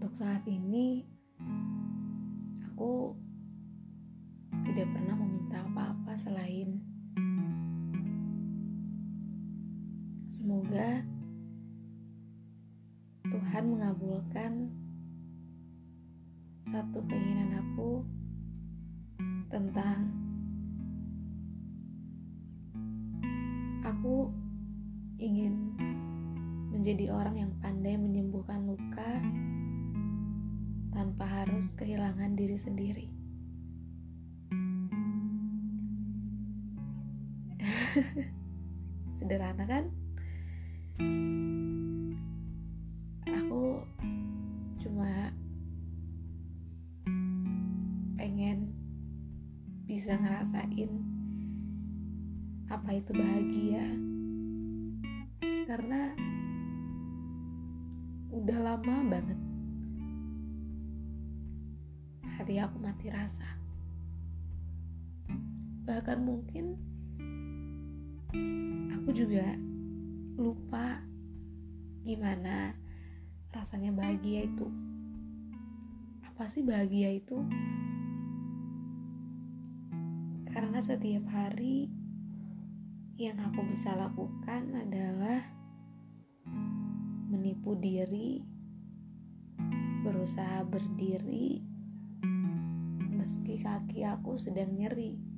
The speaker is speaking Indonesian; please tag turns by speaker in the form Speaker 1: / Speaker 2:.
Speaker 1: untuk saat ini aku tidak pernah meminta apa-apa selain semoga Tuhan mengabulkan satu keinginan aku tentang aku ingin menjadi orang yang pandai menyembuhkan luka harus kehilangan diri sendiri. Sederhana kan? Aku cuma pengen bisa ngerasain apa itu bahagia karena udah lama banget hati aku mati rasa. Bahkan mungkin aku juga lupa gimana rasanya bahagia itu. Apa sih bahagia itu? Karena setiap hari yang aku bisa lakukan adalah menipu diri, berusaha berdiri, meski kaki aku sedang nyeri.